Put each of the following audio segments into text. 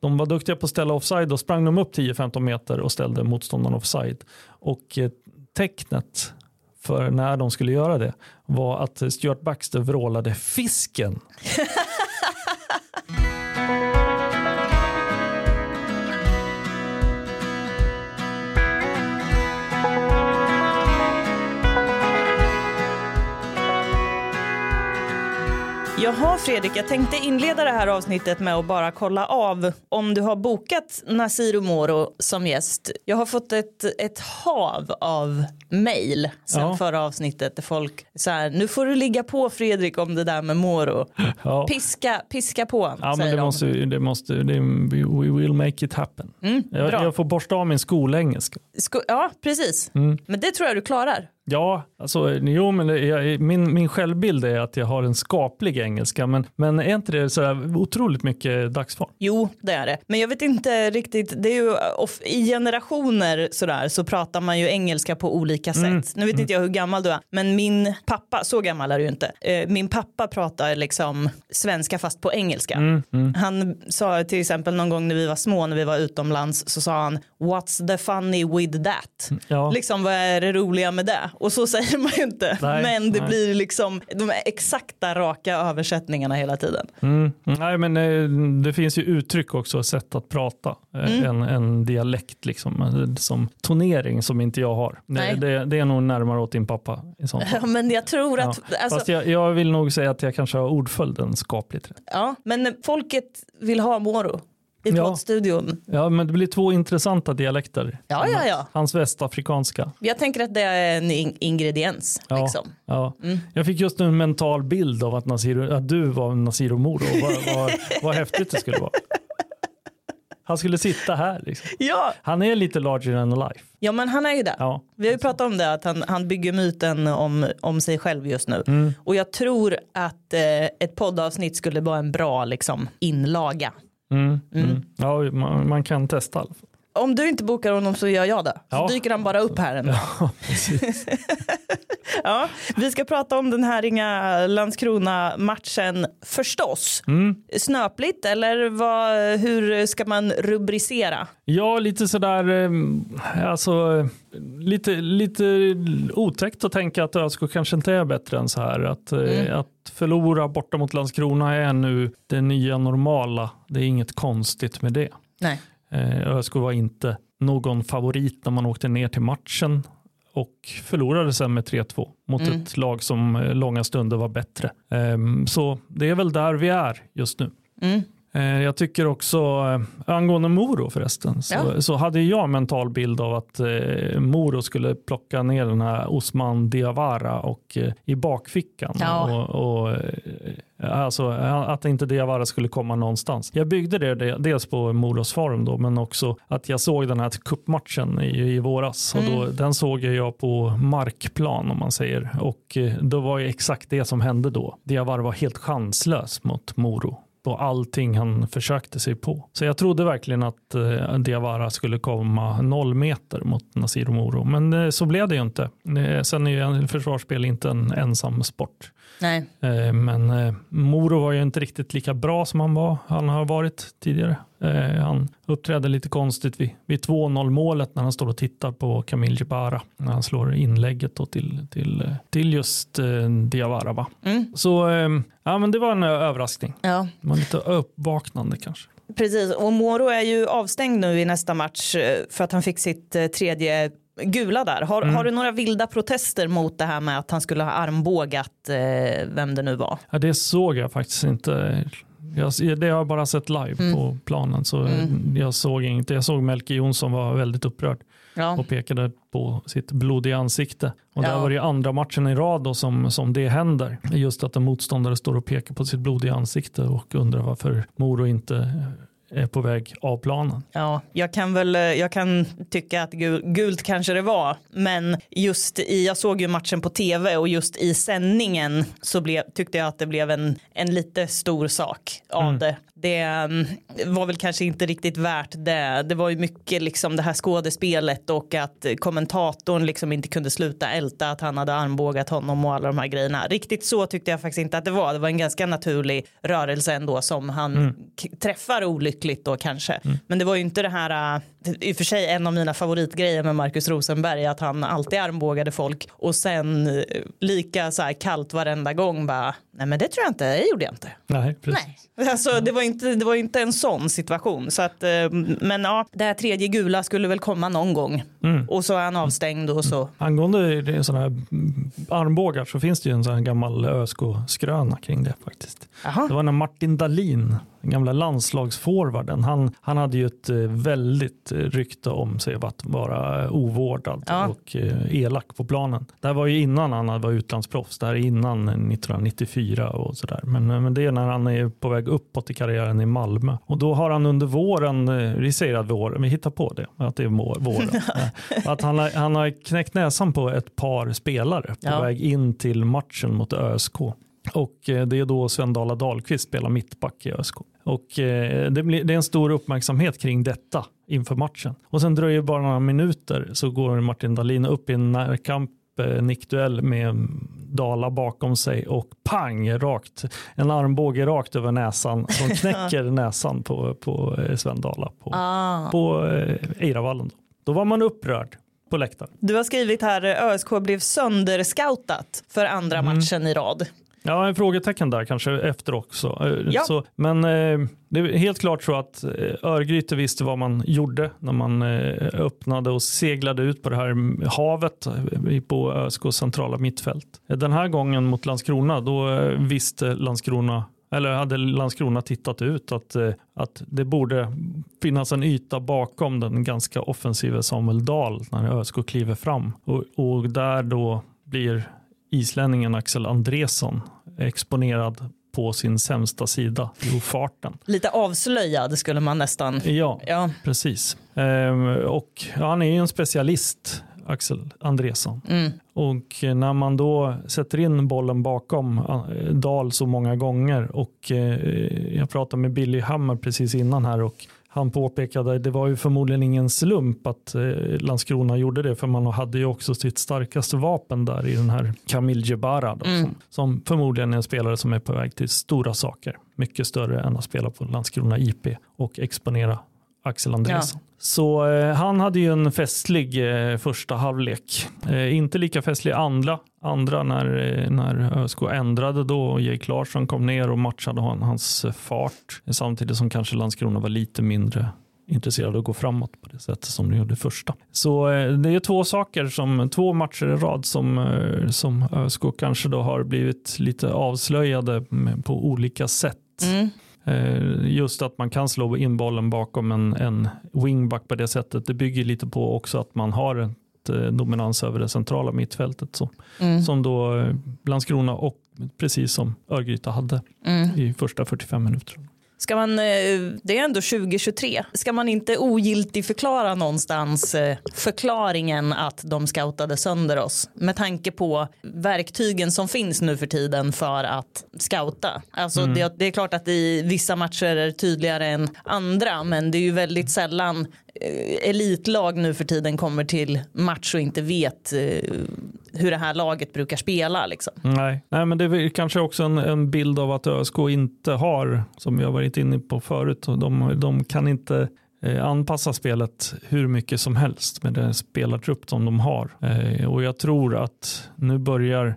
De var duktiga på att ställa offside och sprang de upp 10-15 meter och ställde motståndaren offside. Och eh, tecknet för när de skulle göra det var att Stuart Baxter vrålade fisken. Jaha Fredrik, jag tänkte inleda det här avsnittet med att bara kolla av om du har bokat Nasir Moro som gäst. Jag har fått ett, ett hav av mejl sen Ja. förra avsnittet där folk så här, nu får du ligga på Fredrik om det där med Moro. Ja. Piska, piska på, Ja, men det de. måste, det måste, det, we will make it happen. Mm, jag, jag får borsta av min skolengelska. Sko- ja, precis. Mm. Men det tror jag du klarar. Ja, alltså, jo, men jag, min, min självbild är att jag har en skaplig engelska, men, men är inte det så otroligt mycket dagsform? Jo, det är det. Men jag vet inte riktigt, det är ju off- i generationer sådär så pratar man ju engelska på olika sätt. Mm. Nu vet inte jag hur gammal du är, men min pappa, så gammal är du inte, eh, min pappa pratar liksom svenska fast på engelska. Mm, mm. Han sa till exempel någon gång när vi var små, när vi var utomlands, så sa han What's the funny with that? Ja. Liksom vad är det roliga med det? Och så säger man ju inte. Nej, men det nej. blir liksom de exakta raka översättningarna hela tiden. Mm. Nej, men eh, det finns ju uttryck också, sätt att prata. Eh, Mm. En, en dialekt liksom, eh, som tonering som inte jag har. Nej. Det, det, är nog närmare åt din pappa i sånt. Ja, men jag tror att, Ja. alltså, Fast jag, jag vill nog säga att jag kanske har ordföljden skapligt rätt. Ja, men folket vill ha Moro i Ja. poddstudion. Ja, men det blir två intressanta dialekter. Ja, ja, ja. Hans västafrikanska. Jag tänker att det är en in- ingrediens. Ja, Liksom. ja. Mm. Jag fick just nu en mental bild av att, Nasir, att du var Nasir Moro. Vad, vad, vad häftigt det skulle vara. Han skulle sitta här. Liksom. Ja. Han är lite larger than life. ja, men han är ju det. Ja. Vi har ju pratat om det, att han, han bygger myten om, om sig själv just nu. Mm. Och jag tror att eh, ett poddavsnitt skulle vara en bra liksom, inlaga. Mm. Mm. Mm. Ja, man, man kan testa. i alla fall. Om du inte bokar honom så gör jag det. Så Ja. dyker han bara upp här. ändå. Ja. Ja, vi ska prata om den här inga Landskrona-matchen förstås. Mm. Snöpligt eller vad, hur ska man rubricera? Ja, lite sådär, eh, alltså lite, lite otäckt att tänka att ÖSK kanske inte är bättre än så här. Att, eh, Mm. att förlora borta mot Landskrona är nu det nya normala. Det är inget konstigt med det. Nej. Eh, ÖSK var inte någon favorit när man åkte ner till matchen och förlorade sen med 3-2 mot Mm. ett lag som eh, långa stunder var bättre. Ehm, Så det är väl där vi är just nu. Mm. Eh, Jag tycker också, eh, angående Moro förresten, så, Ja. så hade jag en mental bild av att eh, Moro skulle plocka ner den här Osman Diawara och eh, i bakfickan. Ja. Och, och, eh, alltså, att inte Diawara skulle komma någonstans. Jag byggde det de- dels på Moros form då, men också att jag såg den här kuppmatchen i, i våras. Och då, Mm. den såg jag på markplan om man säger. Och då var ju exakt det som hände då. Diawara var helt chanslös mot Moro på allting han försökte sig på. Så jag trodde verkligen att eh, Diawara skulle komma noll meter mot Nasir Moro. Men eh, så blev det ju inte. Eh, sen är ju försvarsspel inte en ensam sport. Nej. Eh, men eh, Moro var ju inte riktigt lika bra som han var. Han har varit tidigare. Eh, han uppträdde lite konstigt vid, vid 2-0 målet när han står och tittar på Kamil Jebara. När han slår inlägget då till, till, till just eh, Diawara. Va? Mm. Så eh, ja, men det var en eh, överraskning. Ja, Det var lite uppvaknande kanske. precis. Och Moro är ju avstängd nu i nästa match eh, för att han fick sitt eh, tredje gula där. Har, Mm. har du några vilda protester mot det här med att han skulle ha armbågat eh, vem det nu var? Ja, det såg jag faktiskt inte. Jag, det har jag bara sett live Mm. på planen. Så Mm. jag såg inte. Jag såg Melke Jonsson var väldigt upprörd Ja. och pekade på sitt blodiga ansikte. Och där Ja. var det andra matchen i rad då som, som det händer. Just att en motståndare står och pekar på sitt blodiga ansikte och undrar varför Moro inte på väg av planen. Ja, jag kan väl, eh, jag kan tycka att gult kanske det var, men just i, jag såg ju matchen på tv och just i sändningen så blev, tyckte jag att det blev en, en lite stor sak av mm. det det mm, var väl kanske inte riktigt värt det. Det var ju mycket liksom det här skådespelet och att kommentatorn liksom inte kunde sluta älta att han hade armbågat honom och alla de här grejerna. Riktigt så tyckte jag faktiskt inte att det var. Det var en ganska naturlig rörelse ändå som han mm. träffar olyckligt då kanske. Mm. Men det var ju inte det här, äh, i och för sig en av mina favoritgrejer med Markus Rosenberg, att han alltid armbågade folk och sen äh, lika så här kallt varenda gång bara, nej men det tror jag inte, det gjorde jag inte. Nej, precis. Nej. Alltså, det var inte, det var inte en sån situation. Så att, eh, men ja, det här tredje gula skulle väl komma någon gång. Mm. Och så är han avstängd och så. Angående sådana här armbågar så finns det ju en sån här gammal ÖSK-skröna kring det faktiskt. Aha. Det var när Martin Dahlin den gamla landslagsforwarden. Han, han hade ju ett eh, väldigt eh, rykte om sig att vara ovårdad ja. och eh, elak på planen. Det här var ju innan han var utlandsproffs. Det här är innan 1994 och sådär. Men, men det är när han är på väg uppåt i karriären i Malmö. Och då har han under våren, vi säger att vår, vi hittar på det, att det är våren. att han har, han har knäckt näsan på ett par spelare på ja. väg in till matchen mot ÖSK. Och eh, det är då Sven-Dala Dahlqvist spelar mittback i ÖSK. Och eh, det, blir, det är en stor uppmärksamhet kring detta inför matchen. Och sen dröjer bara några minuter så går Martin Dahlin upp i en närkamp eh, nickduell med Dala bakom sig och pang, rakt, en armbåge rakt över näsan som knäcker näsan på, på Sven Dala på, ah. på Eiravallen. Då. då var man upprörd på läktaren. Du har skrivit här ÖSK blev sönderscoutat för andra mm. matchen i rad. Ja, en frågetecken där kanske efter också. Eh, ja. Så, men eh, det är helt klart så att eh, Örgryte visste vad man gjorde när man eh, öppnade och seglade ut på det här havet eh, på ÖSKs centrala mittfält. Den här gången mot Landskrona, då visste Landskrona eller hade Landskrona tittat ut att, att det borde finnas en yta bakom den ganska offensiva Samuel Dahl när ÖSK kliver fram. Och, och där då blir islänningen Axel Andresson exponerad på sin sämsta sida i ofarten. Lite avslöjad skulle man nästan. Ja, ja. precis. Ehm, och ja, han är ju en specialist, Axel Andresson. Mm. Och när man då sätter in bollen bakom eh, Dahl så många gånger och eh, jag pratade med Billy Hammer precis innan här och han påpekade det var ju förmodligen ingen slump att eh, Landskrona gjorde det för man hade ju också sitt starkaste vapen där i den här Kamil Jebara då, mm. som, som, förmodligen är en spelare som är på väg till stora saker. Mycket större än att spela på Landskrona IP och exponera Axel Andresson. Ja. Så eh, han hade ju en festlig eh, första halvlek. Eh, inte lika festlig andra, andra när, eh, när ÖSK ändrade då och Jake Larsson kom ner och matchade hans fart. Samtidigt som kanske Landskrona var lite mindre intresserade att gå framåt på det sättet som de gjorde första. Så eh, det är två saker, som två matcher i rad som, eh, som ÖSK kanske då har blivit lite avslöjade på olika sätt. Mm. Eh, just att man kan slå in bollen bakom en, en wingback på det sättet. Det bygger lite på också att man har ett eh, dominans över det centrala mittfältet. Så, mm. Som då eh, Landskrona och precis som Örgryte hade mm. i första 45 minuterna. Ska man, eh, det är ändå 2023. Ska man inte ogiltig förklara någonstans eh, förklaringen att de scoutade sönder oss med tanke på verktygen som finns nu för tiden för att scouta. Alltså mm. det, det, är klart att i vissa matcher är det tydligare än andra men det är ju väldigt sällan Eh, elitlag nu för tiden kommer till match och inte vet hur det här laget brukar spela. Liksom. Nej. Nej, men det är kanske också en, en bild av att ÖSK inte har, som vi har varit inne på förut, de, de kan inte eh, anpassa spelet hur mycket som helst med den spelartrupp som de har. och jag tror att nu börjar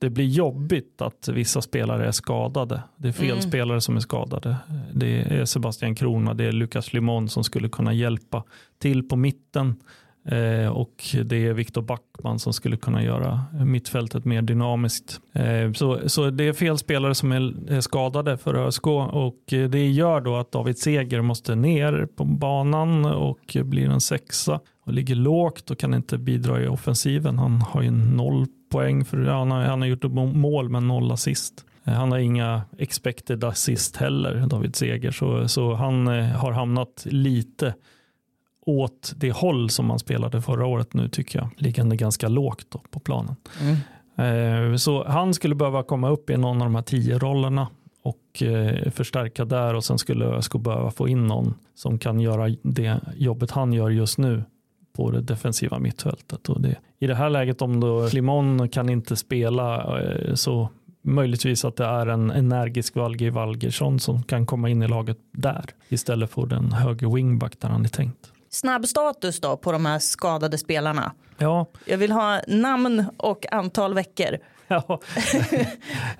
det blir jobbigt att vissa spelare är skadade. Det är fel mm. spelare som är skadade. Det är Sebastian Krona, det är Lukas Limon som skulle kunna hjälpa till på mitten. Eh, och det är Viktor Backman som skulle kunna göra mittfältet mer dynamiskt. Eh, så, så det är fel spelare som är, är skadade för ÖSK och eh, det gör då att David Seger måste ner på banan och blir en sexa och ligger lågt och kan inte bidra i offensiven. Han har ju noll poäng för han har, han har gjort mål men noll assist. Eh, han har inga expected assist heller, David Seger, så, så han eh, har hamnat lite åt det håll som han spelade förra året nu tycker jag, liggande ganska lågt på planen. Mm. Så han skulle behöva komma upp i någon av de här tio rollerna och förstärka där och sen skulle ÖSK behöva få in någon som kan göra det jobbet han gör just nu på det defensiva mittfältet. Och det, I det här läget om då Limon kan inte spela så möjligtvis att det är en energisk Valge Valgersson som kan komma in i laget där istället för den höger wingback där han är tänkt. Snabb status då på de här skadade spelarna. Ja. Jag vill ha namn och antal veckor. Ja.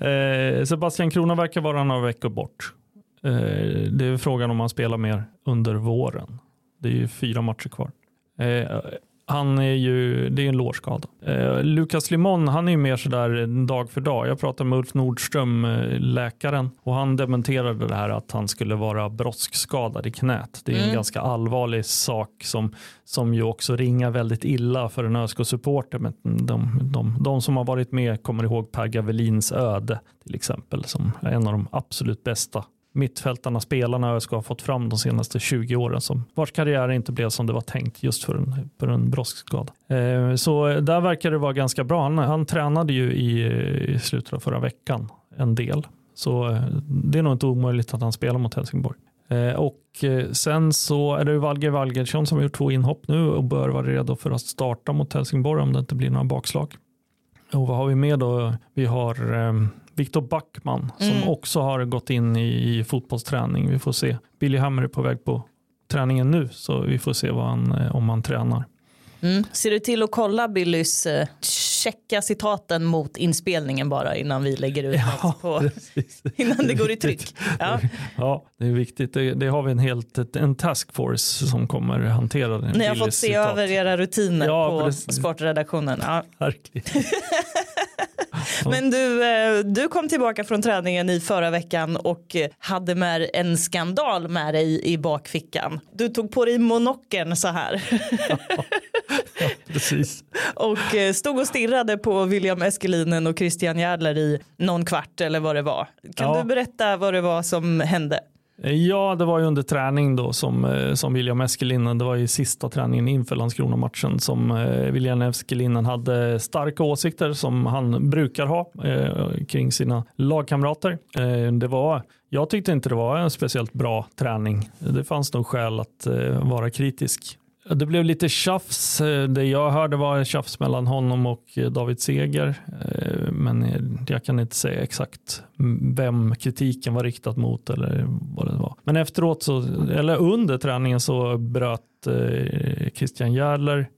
eh, Sebastian Krona verkar vara några veckor bort. Eh, det är frågan om han spelar mer under våren. Det är ju fyra matcher kvar. Eh, han är ju, det är en lårskada. Eh, Lukas Limon, han är ju mer sådär dag för dag. Jag pratade med Ulf Nordström, eh, läkaren, och han dementerade det här att han skulle vara broskskadad i knät. Det är mm. en ganska allvarlig sak som, som ju också ringar väldigt illa för en ÖSK-supporter. Men de, de, de, som har varit med kommer ihåg Per Gavelins öde till exempel, som är en av de absolut bästa mittfältarna, spelarna ÖSK har fått fram de senaste 20 åren som vars karriär inte blev som det var tänkt just för en, för en broskskada. Eh, så där verkar det vara ganska bra. Han, han tränade ju i, i slutet av förra veckan en del. Så eh, det är nog inte omöjligt att han spelar mot Helsingborg. Eh, och eh, sen så är det Valger Valgersson som har gjort två inhopp nu och bör vara redo för att starta mot Helsingborg om det inte blir några bakslag. Och vad har vi med då? Vi har ehm, Viktor Backman som mm. också har gått in i, i fotbollsträning. Vi får se. Billy Hammer är på väg på träningen nu så vi får se vad han, eh, om han tränar. Mm. Ser du till att kolla Billys eh, checka citaten mot inspelningen bara innan vi lägger ut ja, på, innan det går i tryck. Ja, ja det är viktigt. Det, det, har vi en, helt, en taskforce som kommer hantera det. Ni har fått se citat. över era rutiner ja, på precis. sportredaktionen. Ja. Verkligen. Men du, eh, du kom tillbaka från träningen i förra veckan och hade med en skandal med dig i bakfickan. Du tog på dig monocken så här. Ja, precis. och eh, stod och stirrade på William Eskelinen och Christian Järdler i någon kvart eller vad det var. Kan ja. du berätta vad det var som hände? Ja, det var ju under träning då som, eh, som William Eskelinen, det var ju sista träningen inför Landskrona-matchen som eh, William Eskelinen hade starka åsikter som han brukar ha eh, kring sina lagkamrater. Eh, det var, jag tyckte inte det var en speciellt bra träning. Det fanns nog skäl att eh, vara kritisk det blev lite tjafs. Eh, det jag hörde var tjafs mellan honom och eh, David Seger. Eh, men jag kan inte säga exakt vem kritiken var riktad mot eller vad det var. Men efteråt, så, eller under träningen så bröt Christian Järler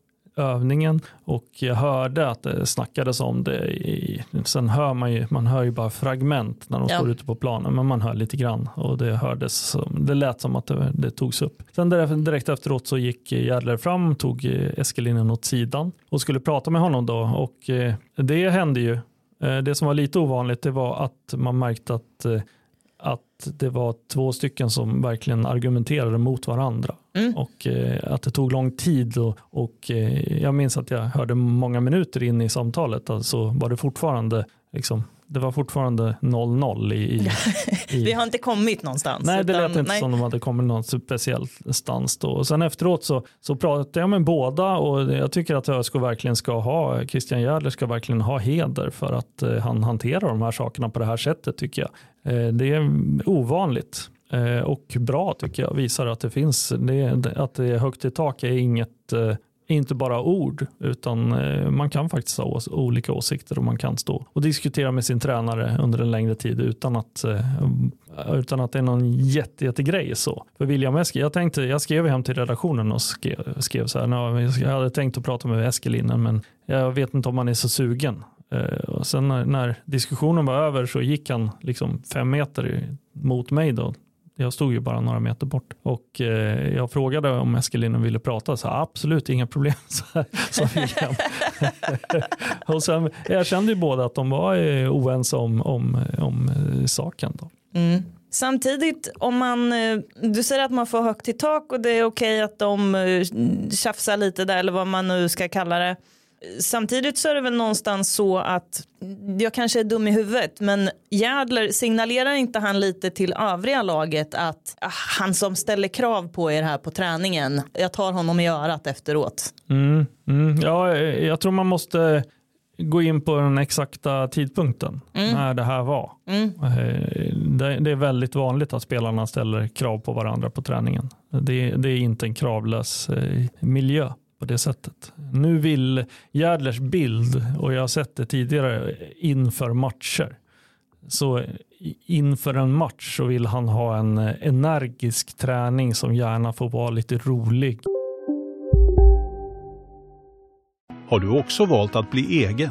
övningen och jag hörde att det snackades om det. I, sen hör man ju, man hör ju bara fragment när de ja. står ute på planen, men man hör lite grann och det hördes, det lät som att det, det togs upp. Sen direkt efteråt så gick Järdler fram, tog Eskelinen åt sidan och skulle prata med honom då och eh, det hände ju. Eh, det som var lite ovanligt det var att man märkte att eh, att det var två stycken som verkligen argumenterade mot varandra. Mm. Och eh, att det tog lång tid och, och eh, jag minns att jag hörde många minuter in i samtalet alltså var det fortfarande liksom, det var fortfarande 0-0 i, i, i, Vi har inte kommit någonstans. Nej, det lät inte nej. som de hade kommit någon speciell stans då. Och sen efteråt så, så pratade jag med båda och jag tycker att ÖSK verkligen ska ha, Christian Järdler ska verkligen ha heder för att eh, han hanterar de här sakerna på det här sättet tycker jag. Eh, det är ovanligt Eh, och bra tycker jag. Visar att det finns, det, att det är högt i tak är inget eh, inte bara ord utan eh, man kan faktiskt ha olika åsikter och man kan stå och diskutera med sin tränare under en längre tid utan att, utan att det är någon jätte, jättegrej. Så. För William Eskil, jag, tänkte, jag skrev hem till redaktionen och skrev, skrev så här, jag hade tänkt att prata med Eskil innan men jag vet inte om han är så sugen. Och sen när, när, diskussionen var över så gick han liksom fem meter mot mig då. Jag stod ju bara några meter bort och eh, jag frågade om Eskelinen ville prata. Så absolut inga problem, sa William. och sen erkände ju båda att de var eh, oense om, om, om eh, saken. Då. Mm. Samtidigt om man, eh, du säger att man får högt i tak och det är okej att de eh, tjafsar lite där eller vad man nu ska kalla det. Samtidigt så är det väl någonstans så att jag kanske är dum i huvudet men Järdler signalerar inte han lite till övriga laget att ah, han som ställer krav på er här på träningen, jag tar honom i örat efteråt. Mm, mm, ja, jag tror man måste gå in på den exakta tidpunkten Mm. när det här var. Eh, Det, är väldigt vanligt att spelarna ställer krav på varandra på träningen. Det, det är inte en kravlös eh, miljö på det sättet. Nu vill Järdlers bild, och jag har sett det tidigare inför matcher, så inför en match så vill han ha en energisk träning som gärna får vara lite rolig. Har du också valt att bli egen?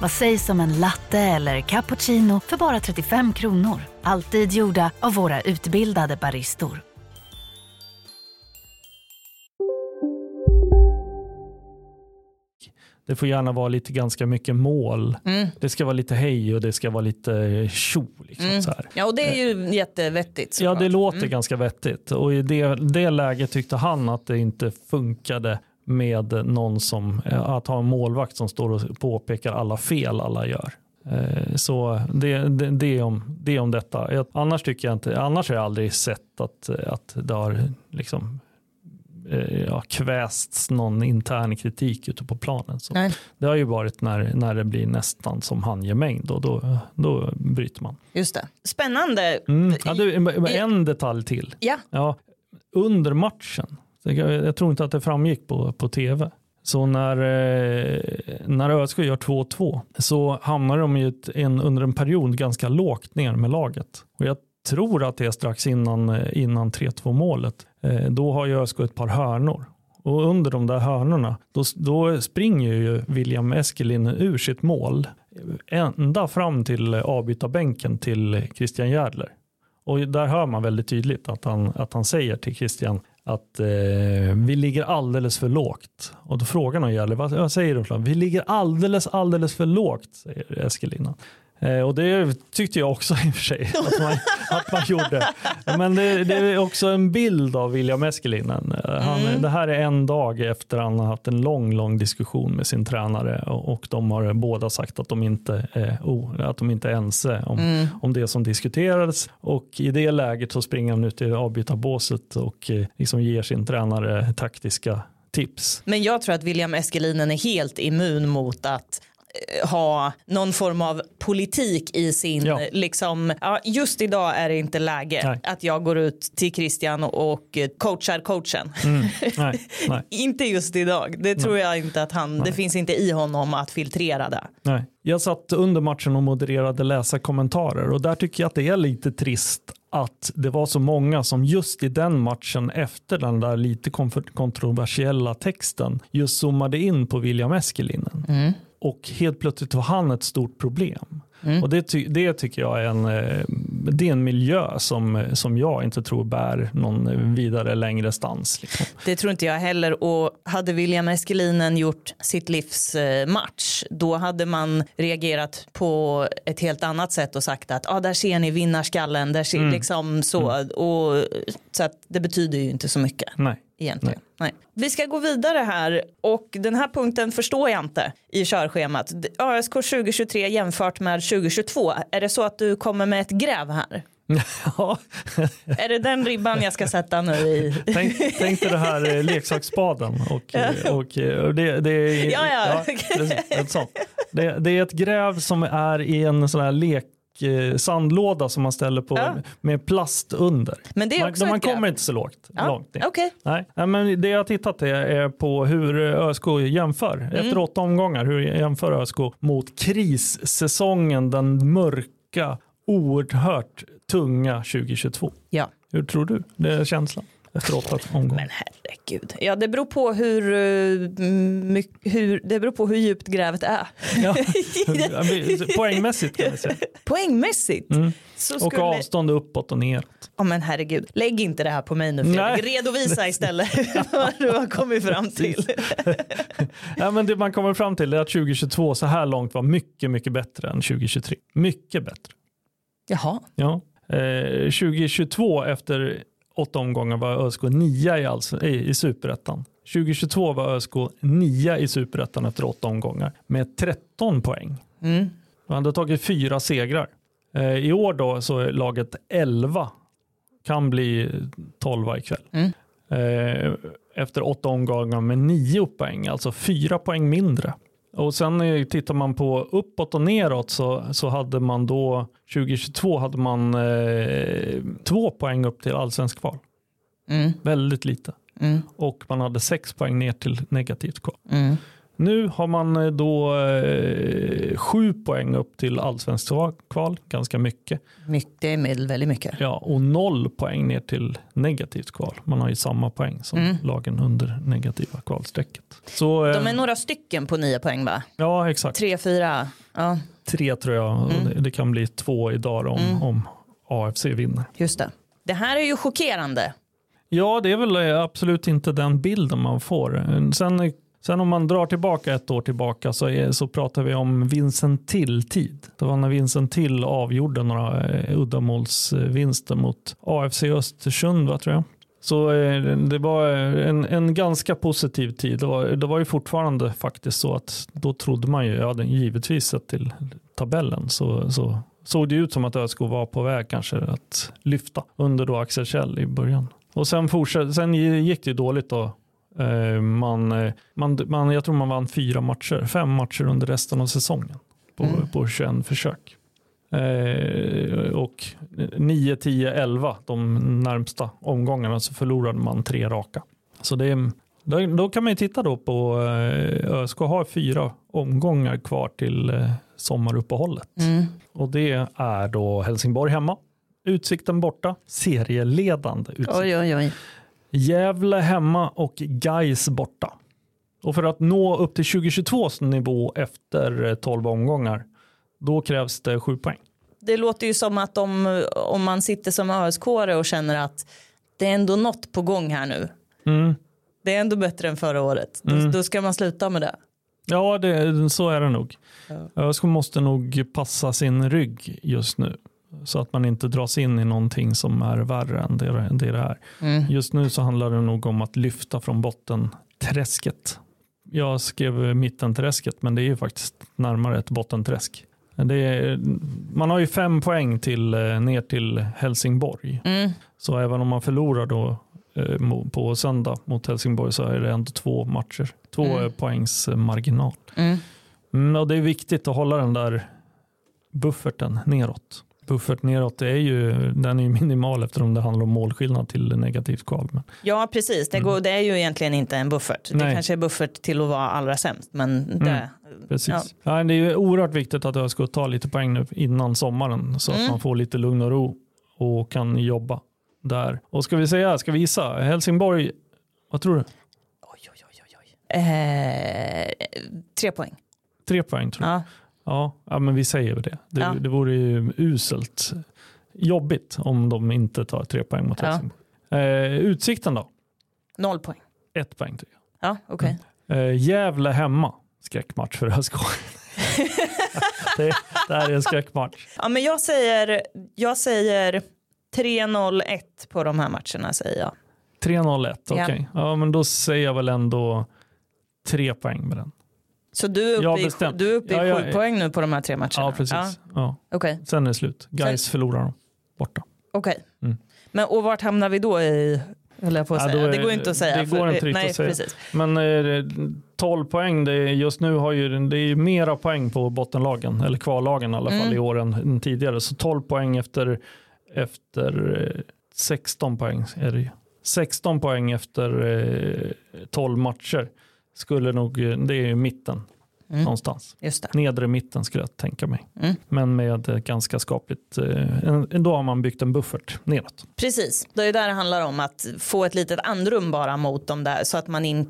Vad sägs om en latte eller cappuccino för bara 35 kronor? Alltid gjorda av våra utbildade baristor. Det får gärna vara lite ganska mycket mål. Mm. Det ska vara lite hej och det ska vara lite tjo. Liksom, så här. Ja och det är ju jättevettigt. Ja, det låter ganska vettigt. Och i det, det läget tyckte han att det inte funkade med någon som, eh, att ha en målvakt som står och påpekar alla fel alla gör. Eh, Så det, det, det, är om, det om detta. Annars, tycker jag inte, annars har jag aldrig sett att, att det har liksom, eh, ja, kvästs någon intern kritik ute på planen. Så Nej. det har ju varit när, när det blir nästan som handgemängd och då, då bryter man. Just det. Spännande. Mm. Ja, du, en detalj till. Ja. Ja, under matchen, jag tror inte att det framgick på, på tv, så när, eh, när ÖSK gör 2-2 så hamnar de ju en, under en period ganska lågt ner med laget. Och jag tror att det är strax innan, eh, innan 3-2 målet. Eh, då har ju ÖSK ett par hörnor. Och under de där hörnorna, då, då springer ju William Eskelinen ur sitt mål ända fram till avbytarbänken till Christian Järdler. Och där hör man väldigt tydligt att han, att han säger till Christian att eh, vi ligger alldeles för lågt. Och då frågar någon Järdler, vad, vad säger du? Vi ligger alldeles, alldeles för lågt, säger Eskelinen. Eh, och det tyckte jag också i och för sig att man, att man gjorde. Men det, det är också en bild av William Eskelinen. Eh, Han, Det här är en dag efter han har haft en lång, lång diskussion med sin tränare och, och de har båda sagt att de inte är, oh, att de inte är ense om, om det som diskuterades. Och i det läget så springer han ut i avbytarbåset och eh, liksom ger sin tränare taktiska tips. Men jag tror att William Eskelinen är helt immun mot att eh, ha någon form av politik i sin, Ja. eh, liksom, ja, just idag är det inte läge Nej. att jag går ut till Christian och, eh, coachar coachen. Nej, nej. inte just idag, det tror jag inte att han, det finns inte i honom att filtrera det. Nej. Jag satt under matchen och modererade läsarkommentarer och där tycker jag att det är lite trist att det var så många som just i den matchen efter den där lite kontroversiella texten just zoomade in på William Eskelinen. Och helt plötsligt var han ett stort problem. Och det, ty- det tycker jag är en, eh, det är en miljö som, som jag inte tror bär någon vidare längre stans. Liksom. Det tror inte jag heller och hade William Eskelinen gjort sitt livs eh, match då hade man reagerat på ett helt annat sätt och sagt att ah, där ser ni vinnarskallen, där ser, liksom så. Och, så att det betyder ju inte så mycket Nej. Egentligen. Nej. Vi ska gå vidare här och den här punkten förstår jag inte i körschemat. ÖSK 2023 jämfört med 2022. Är det så att du kommer med ett gräv här? Ja. Är det den ribban jag ska sätta nu i? Tänk, tänk dig det här eh, leksaksspaden. Och, eh, och, eh, och det, det, är, Ja, ja. det. Det, det är ett gräv som är i en sån här lek sandlåda som man ställer på Ja. med plast under. Men det är man också man gräv. kommer inte så lågt, Ja, långt ner. Okej. Nej. Nej, men det jag har tittat är, är på hur ÖSK jämför. Mm. Efter åtta omgångar, hur jämför ÖSK mot krissäsongen, den mörka, oerhört tunga 2022. Ja. Hur tror du? Det är känslan. Efter åtta omgångar. Men herregud. Ja, det beror på hur, eh, hur, det beror på hur djupt grävet är. Ja. Poängmässigt kan vi säga. Poängmässigt. Så Och skulle... avstånd uppåt och neråt. Ja, men herregud, lägg inte det här på mig nu Fredrik. Nej. Redovisa istället vad du har kommit fram till. Ja, men det man kommer fram till är att 2022 så här långt var mycket, mycket bättre än 2023. Mycket bättre. Jaha. Ja. Eh, 2022 efter åtta omgångar var ÖSK nia i, alls, i, i superettan. 2022 var ÖSK nia i superettan efter åtta omgångar med 13 poäng. Mm. Man hade tagit fyra segrar. Eh, I år då så är laget 11, kan bli 12 ikväll. Mm. Eh, efter åtta omgångar med nio poäng, alltså fyra poäng mindre. Och sen tittar man på uppåt och neråt så, så hade man då 2022 hade man eh, två poäng upp till allsvensk kval. Mm. Väldigt lite. Mm. Och man hade sex poäng ner till negativt kval. Mm. Nu har man eh, då eh, sju poäng upp till allsvensk kval, ganska mycket. Mycket medel, väldigt mycket. Ja, och noll poäng ner till negativt kval. Man har ju samma poäng som Mm. lagen under negativa kvalstrecket. Så, eh, De är några stycken på nio poäng va? Ja, exakt. Tre, fyra. Ja, Tre tror jag. Mm. Det, det kan bli två idag om, Mm. om AFC vinner. just det. Det här är ju chockerande. Ja, det är väl eh, absolut inte den bilden man får. Eh, Sen, sen om man drar tillbaka ett år tillbaka så, är, så pratar vi om Vincent Till-tid. Det var när Vincent Till avgjorde några eh, uddamålsvinster mot AFC Östersund, va, tror jag. Så eh, det var eh, en, en ganska positiv tid. Det var, det var ju fortfarande faktiskt så att då trodde man ju, ja, givetvis sett till tabellen, så, så såg det ut som att ÖSK var på väg kanske att lyfta under då Axel Kjell i början. Och sen, fortsatt, sen gick det ju dåligt då. Eh, Man, eh, man, man, jag tror man vann fyra matcher, fem matcher under resten av säsongen på, Mm. på 21 försök. Eh, och 9, 10, 11 de närmsta omgångarna så förlorade man tre raka. Så det är, då, kan man ju titta då på ÖSK har fyra omgångar kvar till eh, sommaruppehållet. Mm. Och det är då Helsingborg hemma, Utsikten borta, serieledande Utsikt. Oj, oj, oj. Gävle hemma och Gais borta. Och för att nå upp till 2022 nivå efter eh, 12 omgångar, då krävs det 7 poäng. Det låter ju som att om, om man sitter som ösk och känner att det är ändå något på gång här nu. Mm. Det är ändå bättre än förra året. Då, Mm. då ska man sluta med det. Ja, det, så är det nog. Ja. ÖSK måste nog passa sin rygg just nu. Så att man inte dras in i någonting som är värre än det det det är. Mm. Just nu så handlar det nog om att lyfta från bottenträsket. Jag skrev mittenträsket men det är ju faktiskt närmare ett bottenträsk. Är, man har ju fem poäng till, eh, ner till Helsingborg. Mm. Så även om man förlorar då eh, på söndag mot Helsingborg så är det ändå två matcher. Två Mm. eh, poängs marginal. Mm. Mm, och det är viktigt att hålla den där bufferten neråt. Buffert neråt är ju, den är ju minimal eftersom det handlar om målskillnad till negativt kval. Men, Ja, precis. Det, går, det är ju egentligen inte en buffert. Det Nej. kanske är buffert till att vara allra sämst. Men det, precis. Ja. Ja. det är ju oerhört viktigt att ÖSK tar lite poäng nu innan sommaren så att Mm. man får lite lugn och ro och kan jobba där. Och ska vi säga, ska vi gissa, Helsingborg, vad tror du? Oj, oj, oj, oj, oj. Eh, tre poäng. Tre poäng tror jag. Ja. Ja, ja men vi säger det. Det, Ja. det vore ju uselt jobbigt om de inte tar tre poäng mot Ja. Helsingborg. Eh, utsikten då? Noll poäng. Ett poäng tycker jag. Ja, okej. Eh, Gävle hemma. Skräckmatch för ÖSK. det, det här är en skräckmatch. Ja, men jag säger, jag säger 3-0-1 på de här matcherna säger jag. 3-0-1, Ja. okej. Ja. men då säger jag väl ändå tre poäng med den. Så du är Ja, uppe, i, bestämt. du är uppe i Ja, ja, sju poäng nu på de här tre matcherna? Ja, precis. Ja. Okej, Sen är det slut. Guys förlorar de borta. okej. Mm. Men och vart hamnar vi då i, höll jag på att Ja, säga. är- det går inte att säga. det går inte nej, att säga. Precis. Men eh, 12 poäng, det är, just nu har ju det är ju mera poäng på bottenlagen, eller kvallagen i alla fall Mm. i år än, än tidigare. Så 12 poäng efter, efter eh, 16 poäng är det ju. 16 poäng efter eh, 12 matcher skulle nog, eh, det är ju mitten någonstans. Just det. Nedre mitten skulle jag tänka mig. Mm. Men med eh, ganska skapligt, eh, då har man byggt en buffert neråt. Precis, det är där det handlar om att få ett litet andrum bara mot dem där så att man in,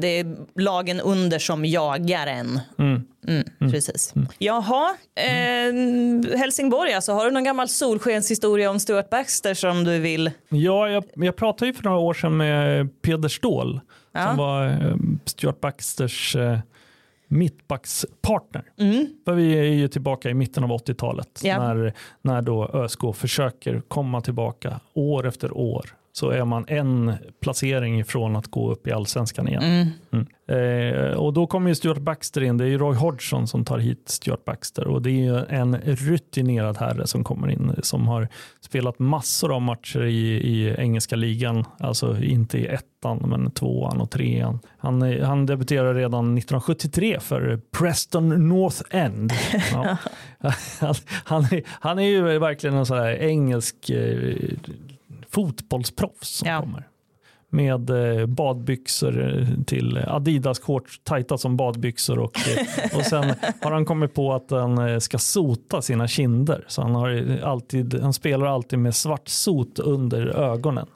det är lagen under som jagar en. Mm. Mm, Precis. Jaha, eh, Helsingborg alltså, har du någon gammal solskenshistoria om Stuart Baxter som du vill? Ja, jag, jag pratade ju för några år sedan med Peder Ståhl Ja. som var eh, Stuart Baxters mittbackspartner. För vi är ju tillbaka i mitten av 80-talet Ja. när, när då ÖSK försöker komma tillbaka år efter år. Så är man en placering ifrån att gå upp i allsvenskan igen. Mm. Eh, och då kommer ju Stuart Baxter in. Det är ju Roy Hodgson som tar hit Stuart Baxter och det är ju en rutinerad herre som kommer in som har spelat massor av matcher i, i engelska ligan. Alltså inte i ettan men tvåan och trean. Han, han debuterade redan 1973 för Preston North End. Ja. han, han, är, han är ju verkligen en sån här engelsk eh, fotbollsproffs som Ja. kommer med eh, badbyxor eh, till Adidas shorts, tajta som badbyxor och, eh, och sen har han kommit på att han ska sota sina kinder. Så han, har alltid, han spelar alltid med svart sot under ögonen.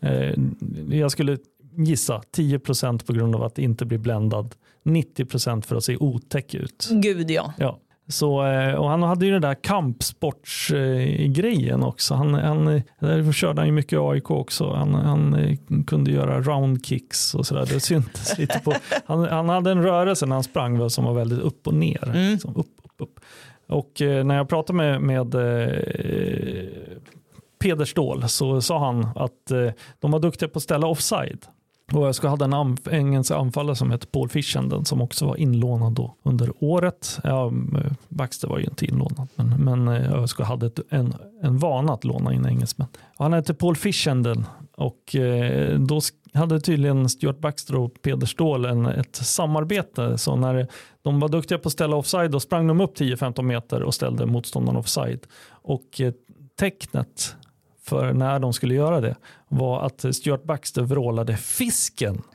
Eh, Jag skulle gissa 10% på grund av att inte bli bländad, 90% för att se otäck ut. Gud ja. Ja. Så, eh, och han hade ju den där kampsportsgrejen också. Han, han, eh, där körde han ju mycket AIK också. Han, han eh, kunde göra roundkicks och sådär. Det syntes lite på. Han, han hade en rörelse när han sprang väl som var väldigt upp och ner. Liksom upp, upp, upp. Och eh, när jag pratade med, med eh, Peder Ståhl så sa han att eh, de var duktiga på att ställa offside. Och jag ska hade en anf- engelsk anfallare som hette Paul Fishenden som också var inlånad då under året. Ja, eh, Baxter var ju inte inlånad men, men eh, jag ÖSK hade ett, en, en vana att låna in engelsmän. Och han hette Paul Fishenden och eh, då hade tydligen Stuart Baxter och Peder Ståhl en, ett samarbete. Så när de var duktiga på att ställa offside då sprang de upp 10-15 meter och ställde motståndaren offside. Och eh, tecknet för när de skulle göra det var att Stuart Baxter vrålade fisken.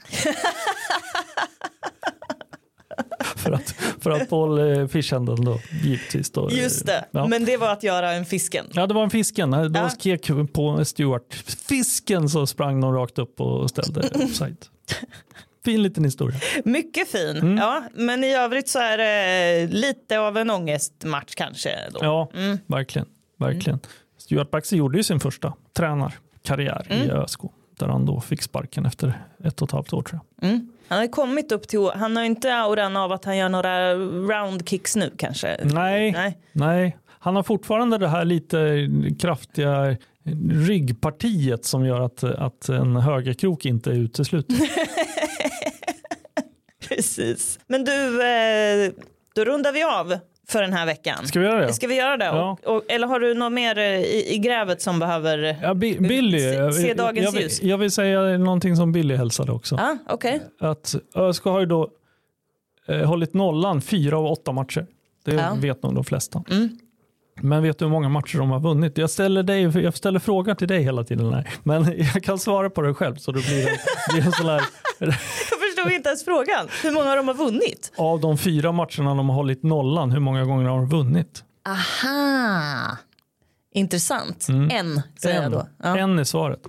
för, att, för att Paul eh, Fishenden då givetvis då. Just det, Ja. men det var att göra en fisken. Ja, det var en fisken. Då Ja. skrek på Stuart fisken så sprang de rakt upp och ställde offside. Fin liten historia. Mycket fin. Mm. Ja, men i övrigt så är det lite av en ångestmatch kanske. Då. Ja, verkligen. verkligen. Stuart Baxter gjorde ju sin första tränarkarriär i ÖSK. Där han då fick sparken efter ett och ett halvt år tror jag. Mm. Han har kommit upp till, han har inte auran av att han gör några roundkicks nu kanske. Nej, Nej. nej. Han har fortfarande det här lite kraftiga ryggpartiet som gör att, att en högerkrok inte är utesluten. Precis. Men du, eh, då rundar vi av för den här veckan. Ska vi göra det? Ska vi göra det? Ja. Och, och, eller har du något mer eh, i, i grävet som behöver... Ja, Bi- Billy, Se- se jag- dagens jag, vill- ljus. jag vill säga någonting som Billy hälsade också. Ja, okej. Att ÖSK har ju då eh, hållit nollan fyra av åtta matcher. Det Ja. vet nog de flesta. Mm. Men vet du hur många matcher de har vunnit? Jag ställer, dig, jag ställer frågor till dig hela tiden. Här. Men jag kan svara på det själv. Så det blir en, blir en sån här, Förstod inte ens frågan. Hur många de har vunnit? av de fyra matcherna de har hållit nollan, hur många gånger har de vunnit? Aha. Intressant. En, säger jag då. Ja. Mm. En är svaret.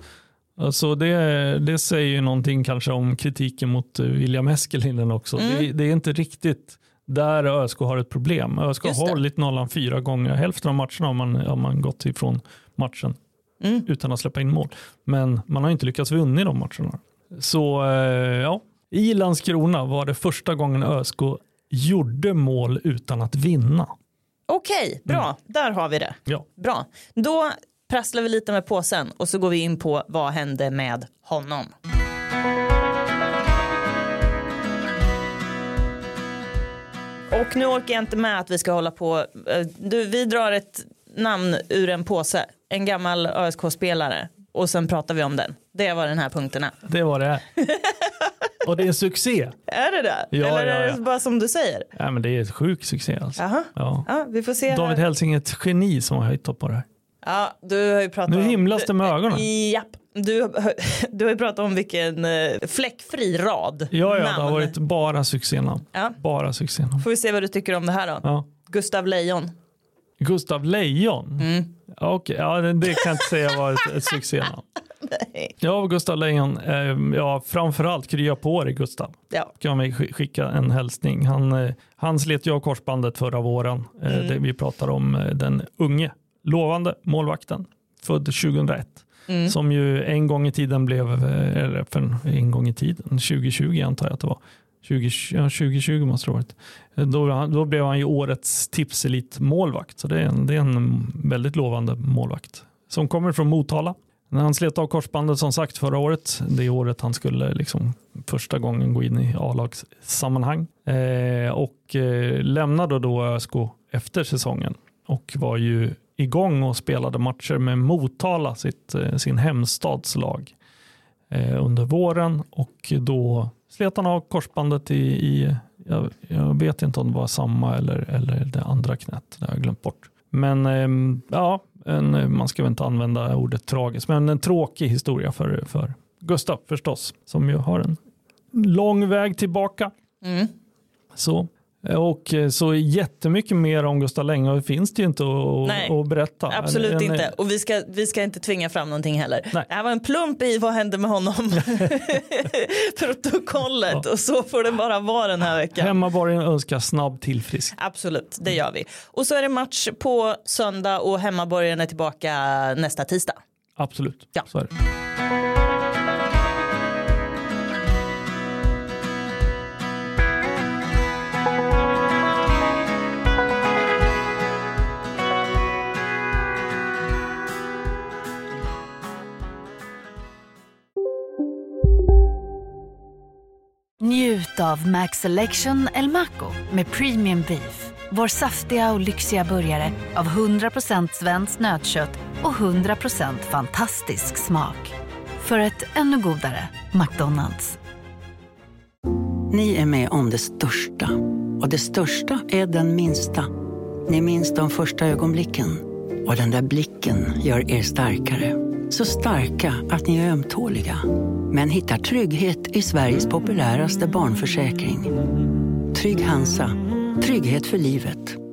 Alltså det, det säger ju någonting kanske om kritiken mot eh, William Eskelinen också. Mm. Det, det är inte riktigt där ÖSK har ett problem. ÖSK har hållit nollan fyra gånger. Hälften av matcherna har man, har man gått ifrån matchen Mm. utan att släppa in mål. Men man har inte lyckats vinna de matcherna. Så eh, ja, i Landskrona var det första gången ÖSK gjorde mål utan att vinna. Okej, bra. Där har vi det. Ja. Bra. Då prasslar vi lite med påsen och så går vi in på vad hände med honom. Och nu orkar jag inte med att vi ska hålla på. eh, Du, vi drar ett namn ur en påse. En gammal ÖSK-spelare. Och sen pratar vi om den. Det var den här punkten är. Det var det. Och det är en succé. Är det det? Ja, Eller ja, är ja. det bara som du säger? Ja, men det är ett sjuk succé alltså. Jaha. Ja. Ja, vi får se. David här. Är ett geni som har hittat på det här. Ja, du har ju pratat Nu om... himlas det med ögonen. Japp. Du, du har ju pratat om vilken eh, fläckfri rad. Ja, ja, det har varit bara succénamn. Ja. Bara succénamn. Får vi se vad du tycker om det här då. Ja. Gustav Lejon. Gustav Lejon. Mm. Okej, ja, det det kan jag inte säga var ett, ett succénamn. Ja, Gustav Lejon. Eh, ja, framförallt krya på dig Gustav. Ja. Kan vi sk- skicka en hälsning. Han, eh, han slet ju av korsbandet förra våren. Eh, Mm. det vi pratar om eh, den unge, lovande målvakten. Född 2001. Mm. Som ju en gång i tiden blev, eller för en, gång i tiden, 2020 antar jag att det var. 20, ja, 2020 måste det ha varit. Då, då blev han ju årets tipselit målvakt. Så det är, en, det är en väldigt lovande målvakt. Som kommer från Motala. När han slet av korsbandet som sagt förra året, det året han skulle liksom första gången gå in i A-lagssammanhang. Eh, och eh, lämnade då ÖSK efter säsongen och var ju igång och spelade matcher med Motala, sitt, eh, sin hemstads lag eh, under våren och då slet han av korsbandet i, i jag, jag vet inte om det var samma eller, eller det andra knät, det har jag glömt bort. Men ehm, ja, en, man ska väl inte använda ordet tragiskt, men en tråkig historia för, för Gustav förstås, som ju har en lång väg tillbaka. Mm. Så. Och eh, så jättemycket mer om Gustav Länge finns det ju inte att, Nej, att berätta. Absolut En- en- inte. Och vi ska, vi ska inte tvinga fram någonting heller. Nej. Det här var en plump i vad hände med honom. Protokollet. Och så får det bara vara den här veckan. Hemmaborgen önskar snabb tillfriskning. Absolut, det gör vi. Och så är det match på söndag och hemmaborgen är tillbaka nästa tisdag. Absolut. Ja. Så är det. Av Max Selection El Maco med Premium Beef. Vår saftiga och lyxiga burgare av 100% svenskt nötkött och 100% fantastisk smak. För ett ännu godare McDonalds. Ni är med om det största. Och det största är den minsta. Ni minns de första ögonblicken. Och den där blicken gör er starkare. Så starka att ni är ömtåliga. Men hittar trygghet i Sveriges populäraste barnförsäkring. Trygg Hansa. Trygghet för livet.